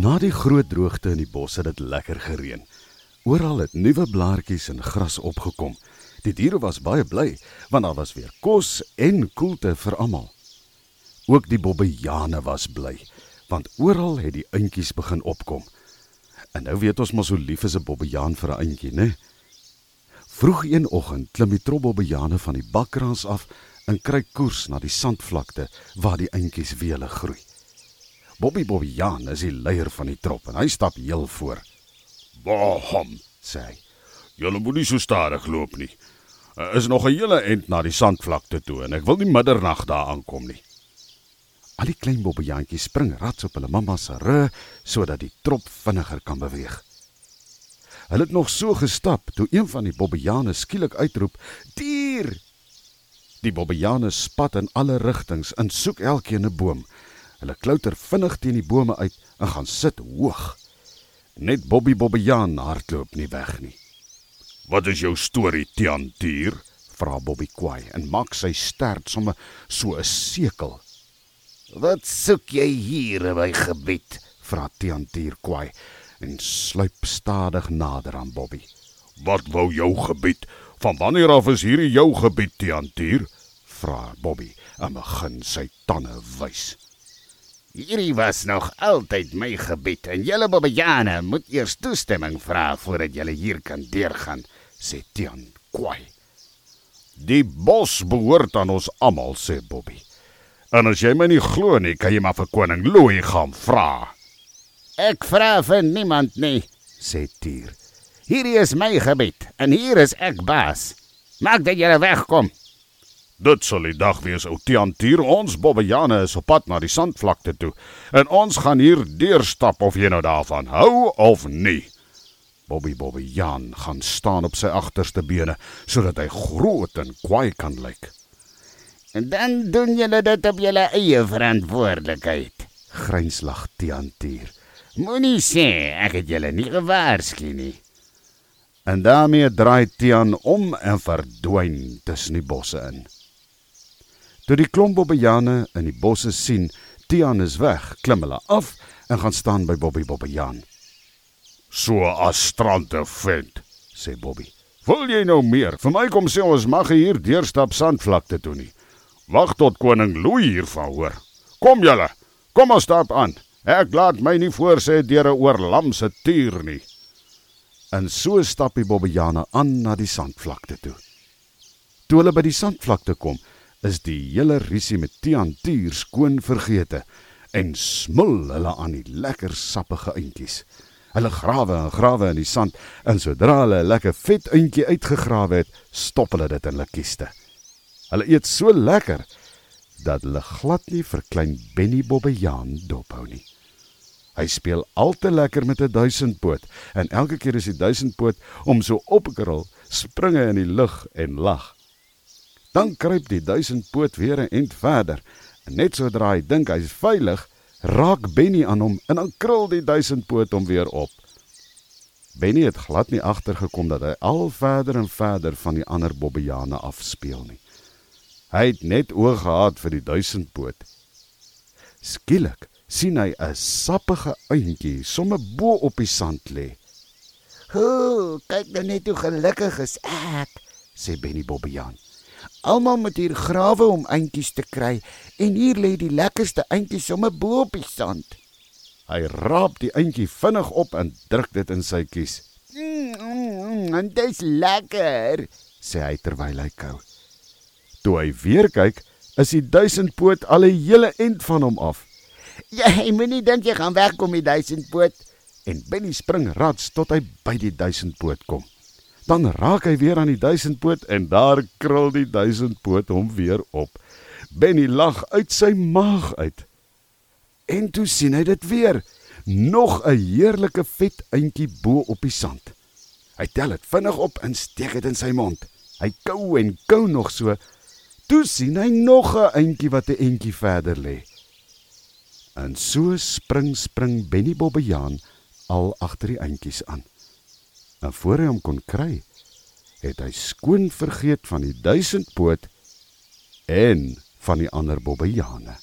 Na die groot droogte in die bos het dit lekker gereën. Oral het nuwe blaartjies en gras opgekom. Die diere was baie bly want daar was weer kos en koelte vir almal. Ook die bobbejane was bly want oral het die eintjies begin opkom. En nou weet ons mos hoe lief is 'n bobbejaan vir 'n eintjie, né? Vroeg een oggend klim die trobbobbejane van die bakkraans af en kry koers na die sandvlakte waar die eintjies wele groei. Bobby Bobbejaan is die leier van die trop en hy stap heel voor. "Wahom," Sê hy: julle moet nie so stadig loop nie. Er is nog 'n hele ent na die sandvlakte toe en ek wil nie middernag daar aankom nie. Al die klein bobbejaantjies spring rats op hulle mamma se rug sodat die trop vinniger kan beweeg. Hulle het nog so gestap toe een van die bobbejane skielik uitroep: "Dier!" Die bobbejane spat in alle rigtings en soek elkeen 'n boom. Hulle klouter vinnig teen die bome uit en gaan sit hoog. Net Bobby Bobbejaan hardloop nie weg nie. Wat is jou storie, Tian Tier? Vra Bobby kwaai en maak sy stert sommer so 'n sekel. Wat soek jy hier in my gebied? Vra Tiantier kwaai en sluip stadig nader aan Bobby. Wat wou jou gebied? Van wanneer af is hierdie jou gebied, Tian Tier? Vra Bobby en begin sy tande wys. Hierdie was nog altyd my gebied en julle bobbejane moet eers toestemming vra voordat julle hier kan deurgaan, sê Tian kwaai. Die bos behoort aan ons almal, sê Bobby. En as jy my nie glo nie, kan jy maar vir koning Louis gaan vra. Ek vra vir niemand nie, sê Tier. Hierdie is my gebied en hier is ek baas. Maak dat julle wegkom. Dit sal die dag wees, ou Tian Tier. Ons bobbejane is op pad na die sandvlakte toe en ons gaan hier deurstap of jy nou daarvan hou of nie. Bobby Bobbejaan gaan staan op sy agterste bene sodat hy groot en kwaai kan lyk. En dan doen julle dit op julle eie verantwoordelikheid. Gryns lag Tiantier. Moenie sê ek het julle nie gewaarsku nie. En daarmee draai Tian om en verdwyn tussen die bosse in. Toe die klomp bobbejane in die bosse sien Tian is weg, klim hulle af en gaan staan by Bobby Bobbejaan. So as strande vent, sê Bobby. Wil jy nou meer? Vir my kom sê ons mag hier deurstap sandvlakte toe nie. Wag tot koning Louis hiervan hoor. Kom julle, kom ons stap aan. Ek laat my nie voorsê deur 'n oorlamse tuur nie. En so stap die bobbejane aan na die sandvlakte toe. Toe hulle by die sandvlakte kom, is die hele risie met Tiantier skoon vergete en smul hulle aan die lekker sappige eintjies. Hulle grawe en grawe in die sand en sodra hulle 'n lekker vet eintjie uitgegrawe het, stop hulle dit in hulle kieste. Hulle eet so lekker dat hulle glad nie vir klein Benny Bobbejaan dophou nie. Hy speel al te lekker met 'n duisendpoot en elke keer as die duisendpoot om so opkrul, spring hy in die lug en lag. Dan kruip die duisendpoot weer 'n ent verder en net sodra hy dink hy's veilig, raak Benny aan hom en dan krul die duisendpoot hom weer op. Benny het glad nie agtergekom dat hy al verder en verder van die ander bobbejane afspeel nie. Hy het net oog gehad vir die duisendpoot. Skielik sien hy 'n sappige eentjie sommer bo op die sand lê. Ho, kyk nou net hoe gelukkig is ek, sê Benny Bobbejaan. Almal moet hier grawe om eintjies te kry en hier lê die lekkerste eintjies sommer bo op die sand. Hy raap die eentjie vinnig op en druk dit in sy kies. Mm, mm, mm, dit is lekker, sê hy terwyl hy kou. Toe hy weer kyk, is die duisendpoot al 'n hele ent van hom af. Jy moenie dink jy gaan wegkom met duisendpoot. En Benny spring rats tot hy by die duisendpoot kom. Dan raak hy weer aan die duisendpoot en daar krul die duisendpoot hom weer op. Benny lag uit sy maag uit. En toe sien hy dit weer, nog 'n heerlike vet eentjie bo op die sand. Hy tel dit vinnig op en steek dit in sy mond. Hy kou en kou nog so. Toe sien hy nog 'n eentjie wat 'n entjie verder lê. En so spring spring Benny Bobbejaan al agter die eentjies aan. En voor hy hom kon kry, het hy skoon vergeet van die duisendpoot en van die ander bobbejane.